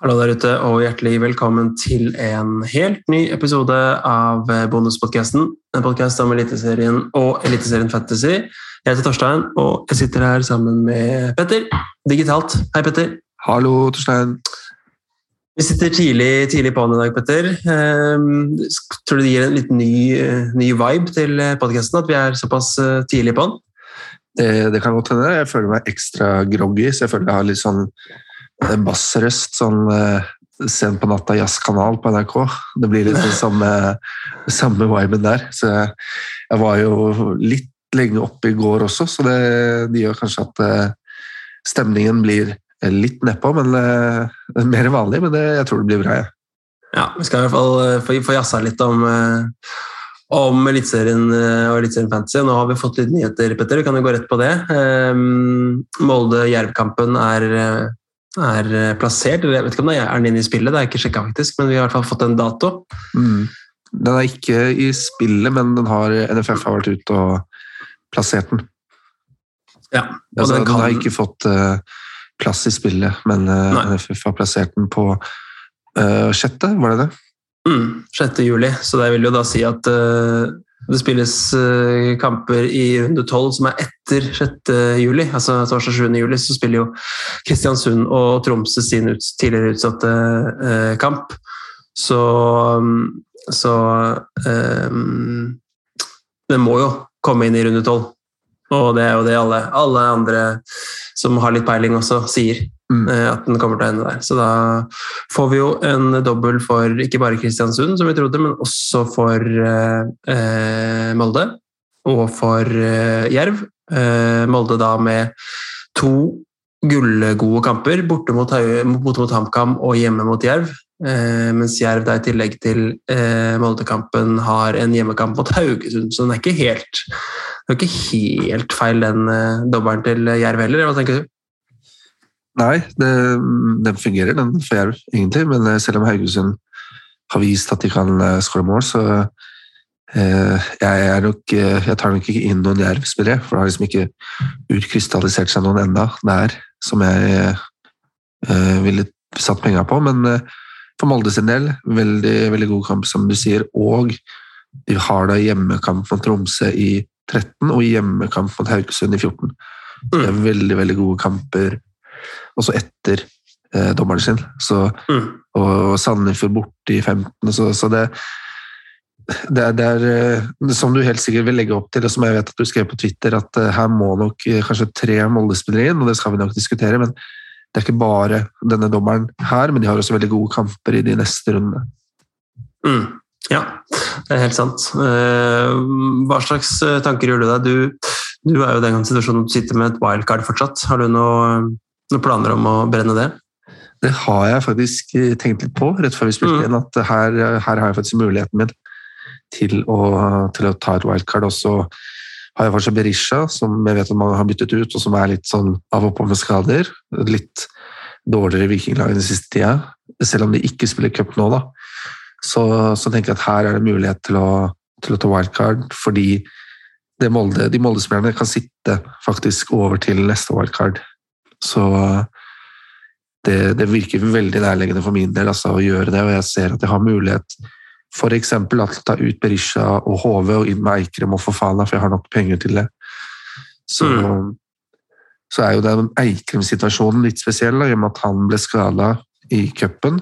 Hallo der ute, og hjertelig velkommen til en helt ny episode av Bonuspodkasten. En podkast om Eliteserien og Eliteserien Fantasy. Jeg heter Torstein, og jeg sitter her sammen med Petter, digitalt. Hei, Petter. Hallo, Torstein. Vi sitter tidlig, tidlig på'n i dag, Petter. Um, tror du det gir en litt ny, ny vibe til podkasten at vi er såpass eh, tidlig på'n? Det, det, kan godt hende. Jeg føler meg ekstra groggy, så jeg føler jeg har litt sånn bassrøst, sånn uh, sent på natta jazzkanal på NRK. Det blir litt den samme, samme viben der. Så jeg, jeg, var jo litt lenge oppe i går også, så det, det gjør kanskje at uh, stemningen blir litt nedpå, men uh, mer vanlig. Men det, jeg tror det blir bra, jeg. Ja, vi skal i hvert fall få, få jazza litt om om Eliteserien og Eliteserien Fantasy. Nå har vi fått litt nyheter, Petter. Vi kan jo gå rett på det. Molde-Jerv-kampen er er eh, plassert. Jeg vet ikke om er den inne i spillet, det er ikke sjekka faktisk, men vi har i hvert fall fått en dato. Mm. Den er ikke i spillet, men den har, NFF har vært ute og plassert den. Ja, og altså, den, kan... den, har ikke fått uh, plass i spillet, men uh, NFF har plassert den på uh, sjette, var det det? Mm, 6. juli, så det vil jo da si at det spilles uh, kamper i runde 12 som er etter 6. juli. altså Torsdag 7. juli så spiller jo Kristiansund og Tromsø sin ut, tidligere utsatte eh, kamp. Så, um, så um, Det må jo komme inn i runde 12. Og det er jo det alle, alle andre som har litt peiling også, sier. Mm. Eh, at den kommer til å ende der. Så da får vi jo en dobbel for ikke bare Kristiansund, som vi trodde, men også for eh, eh Molde og for eh, Jerv. Eh, Molde da med to gullgode kamper, borte mot, borte mot HamKam og hjemme mot Jerv. Eh, mens Jerv da i tillegg til Molde-kampen har en hjemmekamp mot Haugesund, så den er ikke helt, er ikke helt feil, den dobbelen til Jerv heller. Hva tenker du? Nei, det, den fungerer, den for Jerv, egentlig. Men eh, selv om Haugesund har vist at de kan eh, skåre mål, så eh, jeg, nok, eh, jeg, tar nok ikke inn noen Jerv-spillere. For det har liksom ikke utkrystallisert seg noen enda der som jeg eh, ville satt penger på. Men eh, for Molde sin del, veldig, veldig god kamp, som du sier. Og de har da hjemmekamp mot Tromsø i 13 og hjemmekamp mot Haugesund i 14. Det er mm. veldig, veldig gode kamper også etter eh, dommeren sin. Så, mm. Og Sandefjord borte i 15. Så, så det, det, er, det, er, eh, som du helt sikkert vil legge opp til, og som jeg vet at du skrev på Twitter, at eh, her må nok eh, kanskje tre Molde-spillere inn, og det skal vi nok diskutere. men det er ikke bare denne dommeren her, men de har også veldig gode kamper i de neste rundene. Mm. Ja, det er helt sant. Hva slags tanker gjør du deg? Du, du er jo i den situasjonen du sitter med et wildcard fortsatt. Har du noe noen planer om å brenne det? Det har jeg faktisk eh, tenkt litt på rett før vi spilte mm. inn. At her, her, har jeg faktisk muligheten min til å, til å ta et wildcard. Og så har jeg fortsatt Berisha, som jeg vet at mange har byttet ut, og som er litt sånn av og på med skader. Litt dårligere vikinglag den siste tida. Selv om de ikke spiller cup nå, da. Så, så, tenker jeg at her er det mulighet til å, til å ta wildcard, fordi Molde, de Molde-spillerne kan sitte faktisk over til neste wildcard så det, det, virker veldig nærliggende for min del altså, å gjøre det, og jeg ser at jeg har mulighet f.eks. å ta ut Berisha og HV og inn med Eikrem og Fofana, for jeg har nok penger til det. Så, mm. så er jo den Eikrem-situasjonen litt spesiell, i og med at han ble skada i cupen.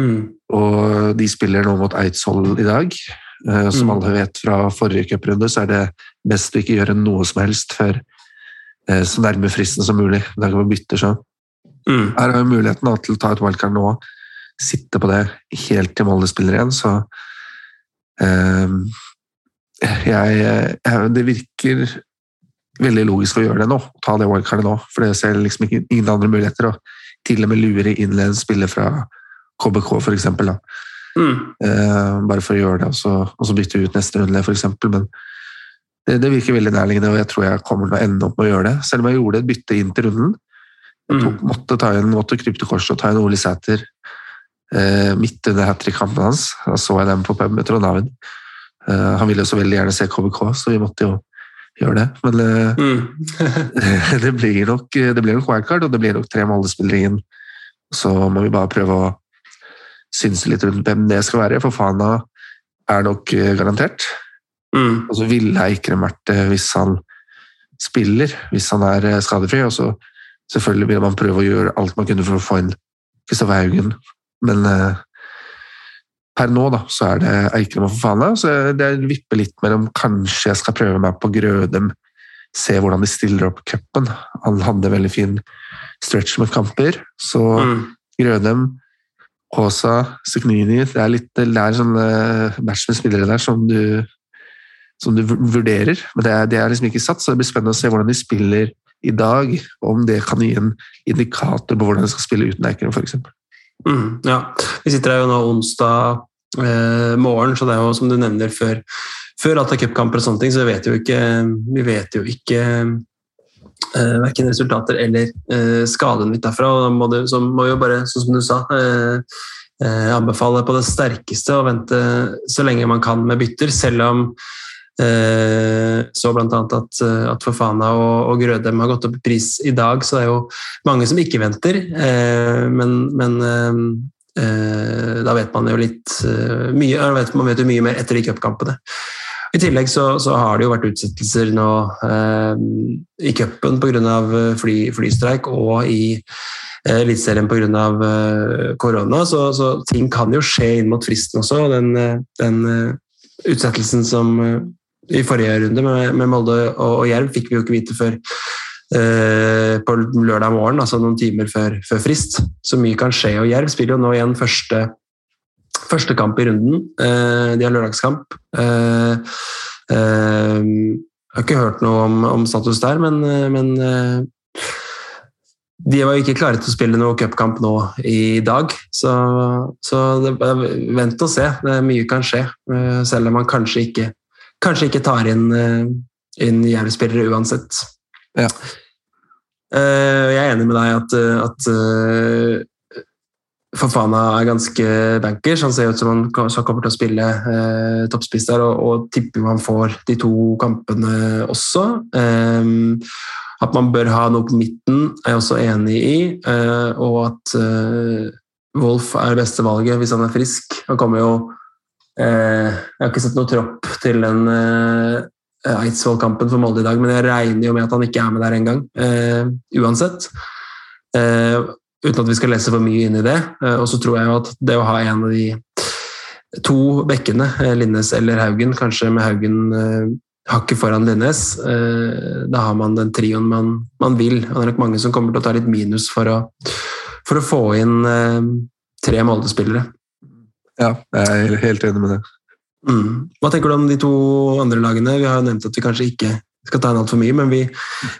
Mm. Og de spiller nå mot Eidsvoll i dag. Uh, som mm. alle vet fra forrige cuprunde, så er det best å ikke gjøre noe som helst før Eh, så nærme fristen som mulig. Da kan vi bytte sånn. Mm. Her har vi muligheten da, til å ta et wildcard nå, sitte på det helt til Molde spiller igjen, så um, jeg, jeg, Det virker veldig logisk å gjøre det nå, ta det wildcardet nå, for det ser liksom ikke, ingen andre muligheter. Og til og med lure inn en spiller fra KBK, for eksempel. Da. Mm. Uh, bare for å gjøre det, og så, og så bytte ut neste runde, for eksempel. Men det, det, virker veldig nærliggende, og jeg tror jeg kommer til å ende opp med å gjøre det. Selv om jeg gjorde et bytte inn til runden. Jeg tok, mm. måtte ta inn, måtte krype til korset og ta inn Ole Sæter eh, midt under hat trick-kampen hans. Da så jeg dem på pub med Trondheim. Eh, han ville så veldig gjerne se KBK, så vi måtte jo gjøre det. Men eh, mm. det blir nok det blir nok wildcard, og det blir nok tre Molde-spillere inn Så må vi bare prøve å synse litt rundt hvem det skal være. For Fana er nok eh, garantert. Mm. Og så ville Eikrem vært det hvis han spiller, hvis han er eh, skadefri. Og så selvfølgelig ville man prøve å gjøre alt man kunne for å få inn Kristoffer Haugen. Men eh, per nå da, så er det Eikrem og Fofana. Så det vipper litt mellom kanskje jeg skal prøve meg på Grødem, se hvordan de stiller opp cupen. Han hadde veldig fin stretch med kamper, så Mm. Grødem, Håsa, Seknini Det er litt det er sånne match med spillere der som du, som du vurderer. Men det er, det er liksom ikke satt, så det blir spennende å se hvordan de spiller i dag. Om det kan gi en indikator på hvordan de skal spille uten Eikrem, f.eks. Mm, ja. Vi sitter her jo nå onsdag eh, morgen, så det er jo som du nevner før, før at det er cupkamper og sånne ting, så vi vet jo ikke, vi vet jo ikke eh, verken resultater eller eh, skaden litt derfra. og Da må, det, må jo bare, sånn som du sa, eh, eh, anbefale på det sterkeste å vente så lenge man kan med bytter, selv om så blant annet at, eh, at Fofana og, og Grødem har gått opp i pris i dag, så det er jo mange som ikke venter. Eh, men men eh, eh, da vet man jo litt eh, mye, man vet jo mye mer etter de cupkampene. I tillegg så, så har det jo vært utsettelser nå eh, i cupen pga. Fly, flystreik og i eh, Eliteserien pga. Eh, korona, så, så ting kan jo skje inn mot fristen også. Den, eh, den eh, utsettelsen som eh, i forrige runde med, med Molde og, og Jerv fikk vi jo ikke vite før eh, på lørdag morgen, altså noen timer før, før frist. Så mye kan skje. Og Jerv spiller jo nå igjen første, første kamp i runden. Eh, de har lørdagskamp. Eh, eh, jeg har ikke hørt noe om, om status der, men, eh, men eh, de var jo ikke klare til å spille noe cupkamp nå i dag, så, så det, vent og se. Mye kan skje, selv om man kanskje ikke, kanskje ikke tar inn, eh, inn Jerv-spillere uansett. Ja. Eh, Jeg er enig med deg at, eh, at Fofana er ganske bankers. Han ser ut som han kommer til å spille eh, toppspiss der, og, og tipper man han får de to kampene også. Eh, at man bør ha noe på midten, er jeg også enig i. eh, og at eh, Wolf er det beste valget hvis han er frisk. Han kommer jo Jeg har ikke sett noe tropp til den eh, Eidsvoll-kampen for Molde i dag, men jeg regner jo med at han ikke er med der engang. Eh, uansett. Eh, uten at vi skal lese for mye inn i det. Eh, og så tror jeg jo at det å ha en av de to bekkene, eh, Linnes eller Haugen, kanskje med Haugen eh, hakket foran Linnes, eh, da har man den trioen man, man vil. Og det er nok mange som kommer til å ta litt minus for å, for å få inn eh, tre Molde-spillere. Ja, jeg er helt enig med det. Mm. Hva tenker du om de to andre lagene? Vi har jo nevnt at vi kanskje ikke skal ta inn altfor mye, men vi,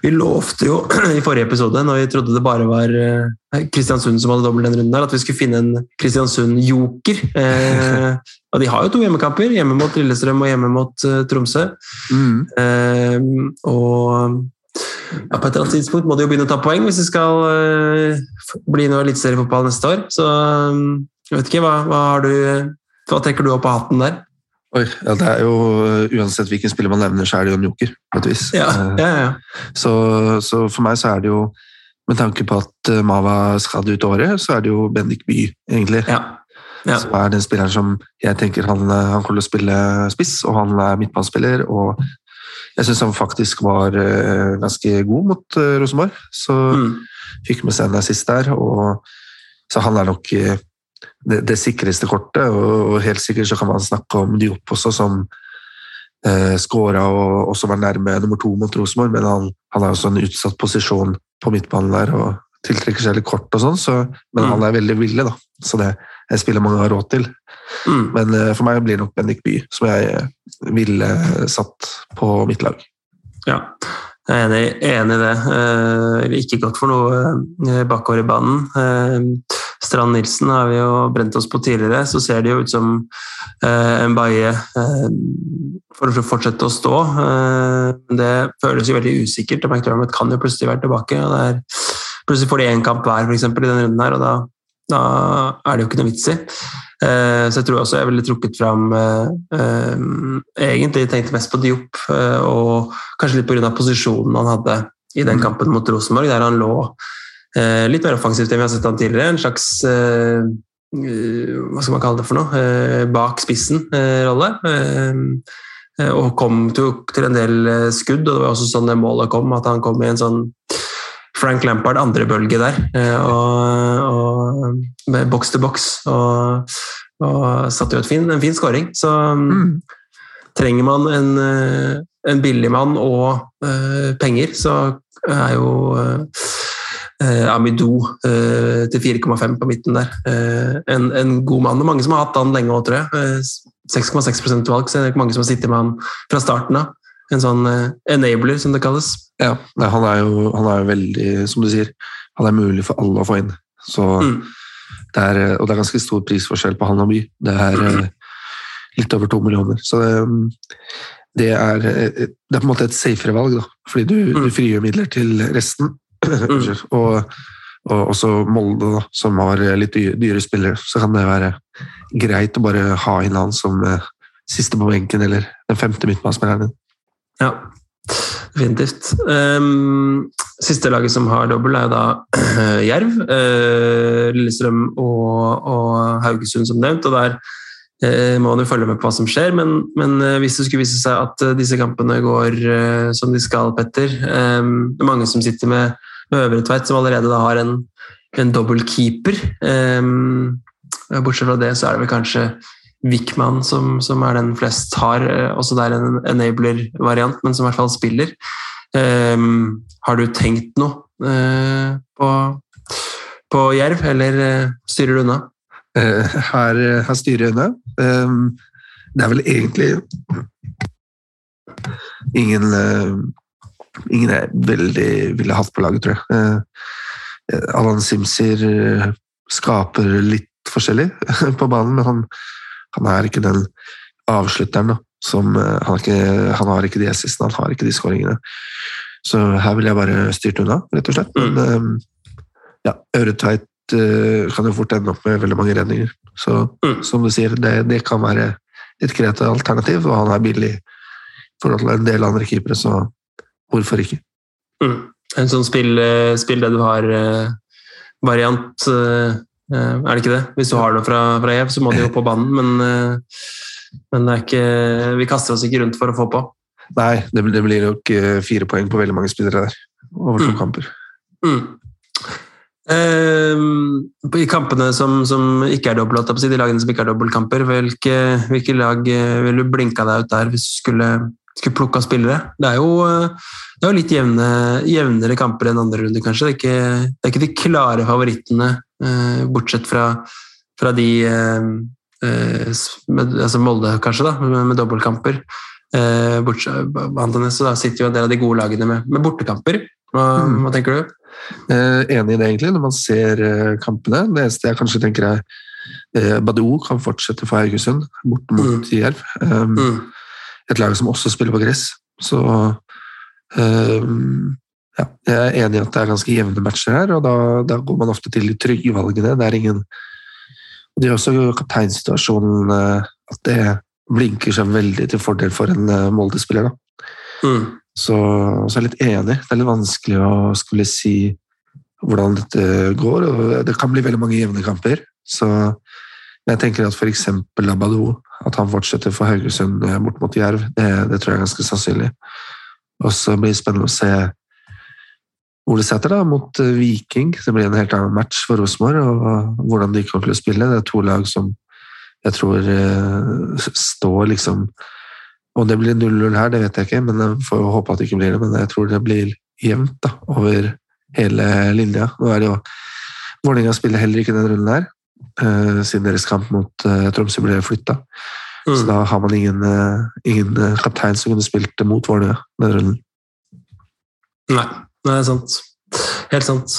vi lovte jo i forrige episode, når vi trodde det bare var eh, Kristiansund som hadde dobbelt den runden, der, at vi skulle finne en Kristiansund-joker. Eh, og de har jo to hjemmekamper, hjemme mot Lillestrøm og hjemme mot uh, Tromsø. Mm. Eh, og ja, på et eller annet tidspunkt må de jo begynne å ta poeng hvis det skal uh, bli noe eliteseriefotball neste år. Så eh, jeg vet ikke, hva, hva, har du, hva tenker du opp av hatten der? Oi, ja, det er jo uh, Uansett hvilken spiller man nevner, så er det jo en joker. på et vis. Ja, Eh, ja, ja. Så, så for meg så er det jo Med tanke på at uh, Mava skal ut året, så er det jo Bendik By, egentlig. ja. Ja. Som er den spilleren som jeg tenker han, han kommer til å spille spiss, og han er midtbanespiller. Og jeg syns han faktisk var ganske god mot Rosenborg. Så Mm. fikk med seg en assist der. Og, så han er nok det, det sikreste kortet, og, helt sikkert så kan man snakke om Diop også, som eh, skåra og også var nærme nummer to mot Rosenborg, men han, han har også en utsatt posisjon på midtbanen der og tiltrekker seg litt kort og sånn, så, men Mm. han er veldig villig, da. Så det er spiller mange har råd til. Mm. Men eh, for meg blir det nok Bendik Bye, som jeg eh, ville satt på mitt lag. Ja, jeg er enig, enig i det. Eh, ikke godt for noe eh, bakover i banen. Eh, Strand Nilsen har vi jo brent oss på tidligere, så ser det jo ut som eh, en baie eh, for å fortsette å stå. Eh, det føles jo veldig usikkert. McDermott kan jo plutselig være tilbake. og det er, Plutselig får de én kamp hver for eksempel, i denne runden, her, og da, da er det jo ikke noe vits i. Eh, Så jeg tror også jeg ville trukket fram eh, eh, Egentlig tenkte mest på Diop, og kanskje litt pga. posisjonen han hadde i den Mm. kampen mot Rosenborg, der han lå litt mer offensivt enn vi har sett han tidligere. En slags eh, eh, hva skal man kalle det for noe? Eh, bak spissen-rolle. og kom til, en del skudd, og det var også sånn det målet kom, at han kom i en sånn Frank Lampard andre bølge der, og, og med boks til boks. Og, og satte jo fin, en fin scoring. Så mm. trenger man en, en billig mann og uh, penger, så er jo uh, eh, Amidou eh, til 4,5 på midten der. Eh, en, en, god mann. Er mange som har hatt han lenge òg, tror jeg. 6,6 eh, valg, så det er ikke mange som har sittet med han fra starten av. En sånn eh, enabler, som det kalles. Ja, han er, jo, han er jo veldig, som du sier, han er mulig for alle å få inn. Så mm. det er, og det er ganske stor prisforskjell på han og by. Det er mm. litt over to millioner. Så det, det, er, det er på en måte et safere valg, da. Fordi du, mm. du frigjør midler til resten. Mm. og, og også Molde, da, som har litt dyre spillere. Så kan det være greit å bare ha inn han som eh, siste på benken, eller den femte midtbanespilleren din. Ja, definitivt. Um, siste laget som har dobbel, er da uh, Jerv. Uh, Lillestrøm og, og, Haugesund, som nevnt. og der uh, må man jo følge med på hva som skjer, men, men hvis det skulle vise seg at disse kampene går som de skal, Petter um, Det er mange som sitter med med Øvre Tveit, som allerede da har en, en dobbeltkeeper. Um, bortsett fra det så er det vel kanskje Wickman som, som er den flest har. Eh, også der en enabler-variant, men som i hvert fall spiller. Um, har du tenkt noe uh, på, på Jerv, eller uh, styrer du unna? Uh, her, her, styrer jeg unna. Um, det er vel egentlig ingen ingen jeg veldig ville hatt på laget, tror jeg. Eh, Alan Simsir eh, skaper litt forskjellig på banen, men han, han er ikke den avslutteren. Da, som, eh, han, ikke, han, har ikke de assistene, han har ikke de skåringene. Så her vil jeg bare styrt unna, rett og slett. Men mm. ja, Øretveit kan jo fort ende opp med veldig mange redninger. Så mm. som du sier, det, det kan være et greit alternativ, og han er billig i forhold til en del andre keepere, så Hvorfor ikke? Mm. En sånn spill, eh, spill det du har-variant, eh, eh, er det ikke det? Hvis du har noe fra, fra Ev, så må du jo på banen, men, men det ikke, vi kaster oss ikke rundt for å få på. Nei, det, det blir nok fire poeng på veldig mange spillere der, over to mm. kamper. Mm. Um, I kampene som, som ikke er dobbelt, de lagene som ikke er dobbeltkamper, hvilke, hvilke lag vil du blinka deg ut der hvis du skulle skulle plukka spillere. Det er jo, eh, det er jo litt jevne, jevnere kamper enn andre runder, kanskje. Det er ikke, det er ikke de klare favorittene, eh, bortsett fra, fra de eh, med, altså Molde, kanskje, da, med, med dobbeltkamper. Bortsett, så da sitter jo en del av de gode lagene med, med bortekamper. Hva, mm. hva, tenker du? enig i det, egentlig, når man ser kampene. Det eneste jeg kanskje tenker er Badou kan fortsette for Haugesund, bort mot mm. Jerv. Um, mm et lag som også spiller på gress. Så um, ja, jeg er enig i at det er ganske jevne matcher her, og da, da går man ofte til de trygge valgene. Det er ingen Det er også kapteinsituasjonen eh, at det blinker seg veldig til fordel for en eh, Molde-spiller. Mm. Så, så, jeg er litt enig. Det er litt vanskelig å skulle si hvordan dette går. og Det kan bli veldig mange jevne kamper. Så jeg tenker at f.eks. Labadou, at han fortsetter for Haugesund eh, bort mot Jerv, det, det, tror jeg er ganske sannsynlig. Og så blir det spennende å se Ole Sæter da, mot eh, Viking. Det blir en helt annen match for Rosenborg, og hvordan de kommer til å spille. Det er to lag som jeg tror uh, står liksom Om det blir 0-0 her, det vet jeg ikke, men jeg får håpe at det ikke blir det. Men jeg tror det blir jevnt da, over hele linja. Nå er det jo Vålerenga spiller heller ikke den runden her. Eh, siden deres kamp mot uh, Tromsø ble flytta. Mm. Så da har man ingen, uh, ingen kaptein som kunne spilt mot Vålerenga den runden. Nei, det er sant. Helt sant.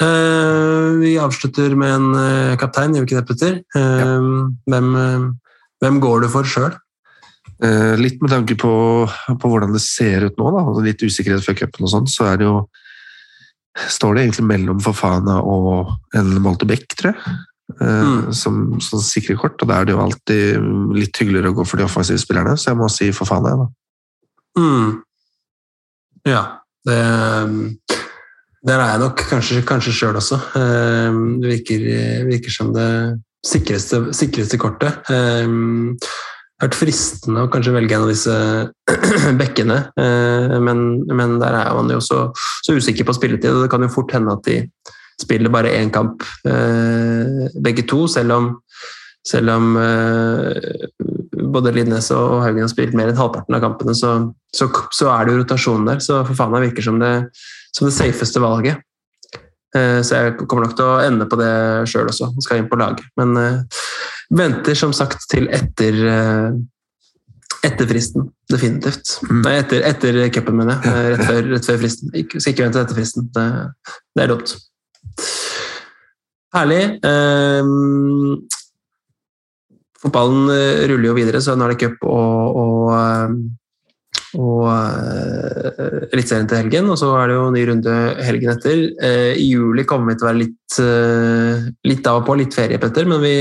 Uh, vi avslutter med en kaptein, gjør vi ikke det, Petter? Ja. Hvem, hvem, går du for sjøl? litt med tanke på, på, hvordan det ser ut nå, da. litt usikkerhet før cupen og sånn, så er det jo Står det egentlig mellom Fofana og en Malte Beck, tror jeg. Eh, mm. som, som sikre kort. Og da er det jo alltid litt hyggeligere å gå for de offensive spillerne, så jeg må si for faen, jeg, da. Mm. Ja, det Der er jeg nok kanskje, kanskje sjøl også. Eh, Det virker, virker som det sikreste, sikreste kortet. Eh, Det har vært fristende å kanskje velge en av disse bekkene, eh, men, men der er man jo så, så usikker på spilletid, og det kan jo fort hende at de spiller bare én kamp, eh, begge to, selv om, selv om eh, både Lidnes og Haugen har spilt mer enn halvparten av kampene, så, så, så er det jo rotasjon der. Så det virker som det, som det safeste valget. Eh, Så jeg kommer nok til å ende på det sjøl også, og skal inn på laget. Men venter som sagt til etter etter fristen, definitivt. Mm. Nei, etter, etter cupen, mener jeg. Rett før, rett før fristen. Ikke, skal ikke vente etter fristen. Det, det er dumt. Herlig. Um, fotballen eh, ruller jo videre, så nå er det cup og, og, eh, og uh, Eliteserien til helgen, og så er det jo ny runde helgen etter. Uh, I juli kommer vi til å være litt, uh, litt av og på, litt ferie, Petter, men vi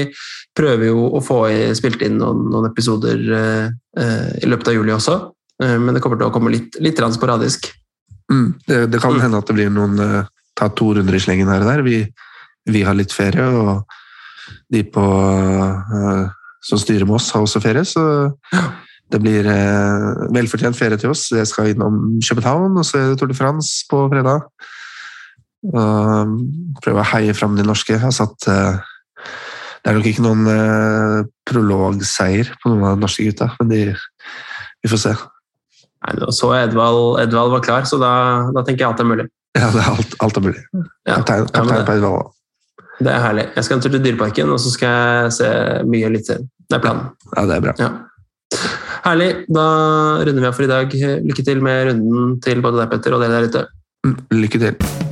prøver jo å få i, spilt inn noen, noen episoder i løpet av juli også. Men det kommer til å komme litt, litt sporadisk. Mm. Det, det kan Mm. hende at det blir noen Ta to runder i slengen her og der. Vi, vi har litt ferie, og de på, eh, som styrer med oss, har også ferie. Så det blir eh, velfortjent ferie til oss. Jeg skal innom København, og så er det Tour de France på fredag. Og prøve å heie fram de norske. Jeg har satt eh, Det er nok ikke noen eh, prologseier på noen av de norske gutta, men de, vi får se. Nei, så Edvald, Edvald var klar, så da, da tenker jeg at det er mulig. Ja, det er alt, alt er mulig. Ja, Kaptein, ja, det-. Det er herlig. Jeg skal en tur til Dyreparken, og så skal jeg se mye Eliteserien. Det er planen. Ja, det er bra. Ja. Herlig. Da runder vi av for i dag. Lykke til med runden til både deg, Petter, og dere der ute. Lykke til.